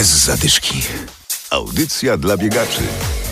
Bez zadyszki. Audycja dla biegaczy.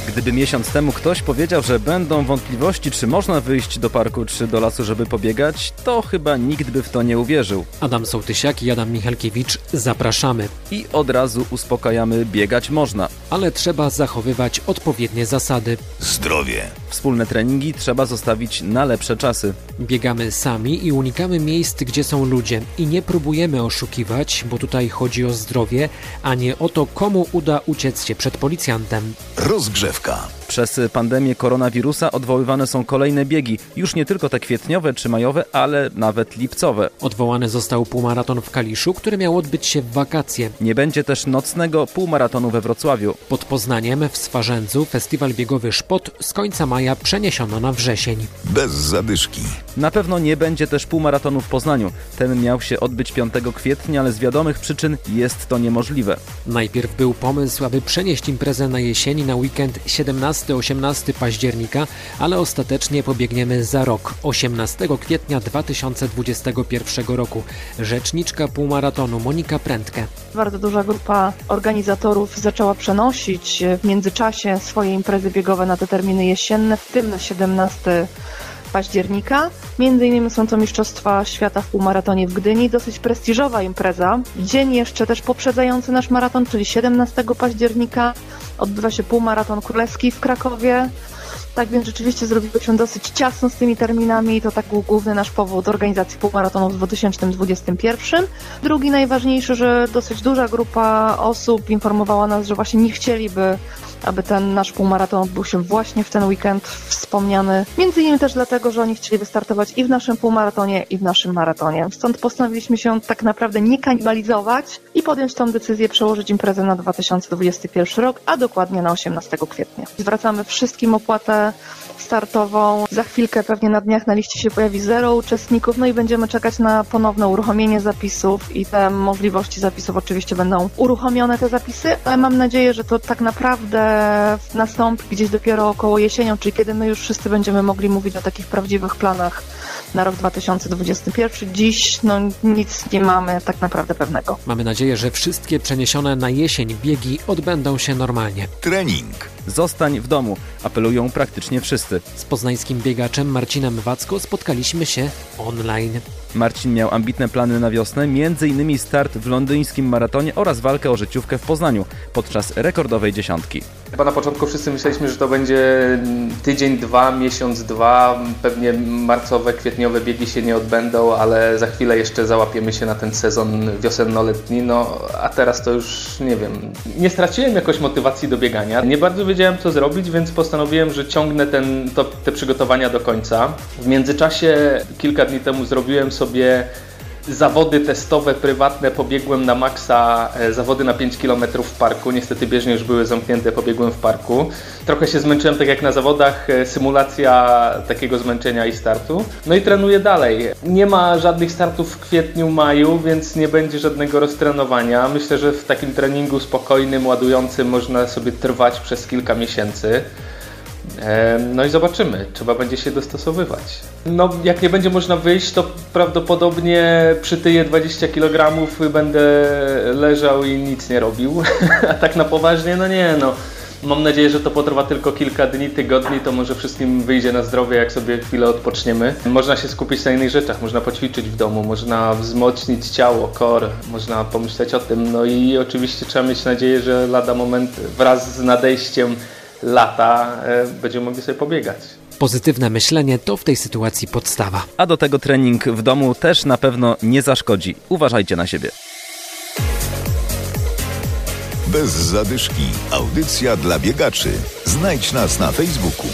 Gdyby miesiąc temu ktoś powiedział, że będą wątpliwości, czy można wyjść do parku, czy do lasu, żeby pobiegać, to chyba nikt by w to nie uwierzył. Adam Sołtysiak i Adam Michalkiewicz zapraszamy. I od razu uspokajamy, biegać można. Ale trzeba zachowywać odpowiednie zasady. Zdrowie. Wspólne treningi trzeba zostawić na lepsze czasy. Biegamy sami i unikamy miejsc, gdzie są ludzie. I nie próbujemy oszukiwać, bo tutaj chodzi o zdrowie, a nie o to, komu uda uciec się przed policjantem. Rozgrzewka. Przez pandemię koronawirusa odwoływane są kolejne biegi, już nie tylko te kwietniowe czy majowe, ale nawet lipcowe. Odwołany został półmaraton w Kaliszu, który miał odbyć się w wakacje. Nie będzie też nocnego półmaratonu we Wrocławiu. Pod Poznaniem w Swarzędzu festiwal biegowy Szpot z końca maja przeniesiono na wrzesień. Bez zadyszki. Na pewno nie będzie też półmaratonu w Poznaniu. Ten miał się odbyć 5 kwietnia, ale z wiadomych przyczyn jest to niemożliwe. Najpierw był pomysł, aby przenieść imprezę na jesieni na weekend 17-18 października, ale ostatecznie pobiegniemy za rok, 18 kwietnia 2021 roku. Rzeczniczka półmaratonu Monika Prędkę. Bardzo duża grupa organizatorów zaczęła przenosić w międzyczasie swoje imprezy biegowe na te terminy jesienne, w tym na 17 października. Między innymi są to Mistrzostwa Świata w półmaratonie w Gdyni, dosyć prestiżowa impreza. Dzień jeszcze też poprzedzający nasz maraton, czyli 17 października odbywa się półmaraton królewski w Krakowie. Tak więc rzeczywiście zrobiło się dosyć ciasno z tymi terminami i to tak był główny nasz powód organizacji półmaratonu w 2021. Drugi najważniejszy, że dosyć duża grupa osób informowała nas, że właśnie nie chcieliby aby ten nasz półmaraton odbył się właśnie w ten weekend wspomniany. Między innymi też dlatego, że oni chcieli wystartować i w naszym półmaratonie, i w naszym maratonie. Stąd postanowiliśmy się tak naprawdę nie kanibalizować i podjąć tą decyzję przełożyć imprezę na 2021 rok, a dokładnie na 18 kwietnia. Zwracamy wszystkim opłatę startową. Za chwilkę pewnie na dniach na liście się pojawi zero uczestników, no i będziemy czekać na ponowne uruchomienie zapisów i te możliwości zapisów oczywiście będą uruchomione te zapisy, ale mam nadzieję, że to tak naprawdę nastąpi gdzieś dopiero około jesienią, czyli kiedy my już wszyscy będziemy mogli mówić o takich prawdziwych planach na rok 2021. Dziś no, nic nie mamy tak naprawdę pewnego. Mamy nadzieję, że wszystkie przeniesione na jesień biegi odbędą się normalnie. Trening. Zostań w domu, apelują praktycznie wszyscy. Z poznańskim biegaczem Marcinem Wacko spotkaliśmy się online. Marcin miał ambitne plany na wiosnę, m.in. start w londyńskim maratonie oraz walkę o życiówkę w Poznaniu podczas rekordowej dziesiątki. Chyba na początku wszyscy myśleliśmy, że to będzie tydzień, dwa, miesiąc, dwa, pewnie marcowe, kwietniowe biegi się nie odbędą, ale za chwilę jeszcze załapiemy się na ten sezon wiosenno-letni, no a teraz to już nie wiem. Nie straciłem jakoś motywacji do biegania, nie bardzo wiedziałem co zrobić, więc postanowiłem, że ciągnę ten, to, te przygotowania do końca. W międzyczasie kilka dni temu zrobiłem sobie zawody testowe, prywatne, pobiegłem na maksa e, zawody na 5 km w parku. Niestety bieżnie już były zamknięte, pobiegłem w parku. Trochę się zmęczyłem, tak jak na zawodach, e, symulacja takiego zmęczenia i startu. No i trenuję dalej. Nie ma żadnych startów w kwietniu, maju, więc nie będzie żadnego roztrenowania. Myślę, że w takim treningu spokojnym, ładującym można sobie trwać przez kilka miesięcy. No i zobaczymy, trzeba będzie się dostosowywać. No, jak nie będzie można wyjść, to prawdopodobnie przytyję 20 kg będę leżał i nic nie robił. A tak na poważnie, no nie, no. Mam nadzieję, że to potrwa tylko kilka dni, tygodni, to może wszystkim wyjdzie na zdrowie, jak sobie chwilę odpoczniemy. Można się skupić na innych rzeczach, można poćwiczyć w domu, można wzmocnić ciało, kor, można pomyśleć o tym. No i oczywiście trzeba mieć nadzieję, że lada moment wraz z nadejściem lata e, będziemy mogli sobie pobiegać. Pozytywne myślenie to w tej sytuacji podstawa. A do tego trening w domu też na pewno nie zaszkodzi. Uważajcie na siebie. Bez zadyszki. Audycja dla biegaczy. Znajdź nas na Facebooku.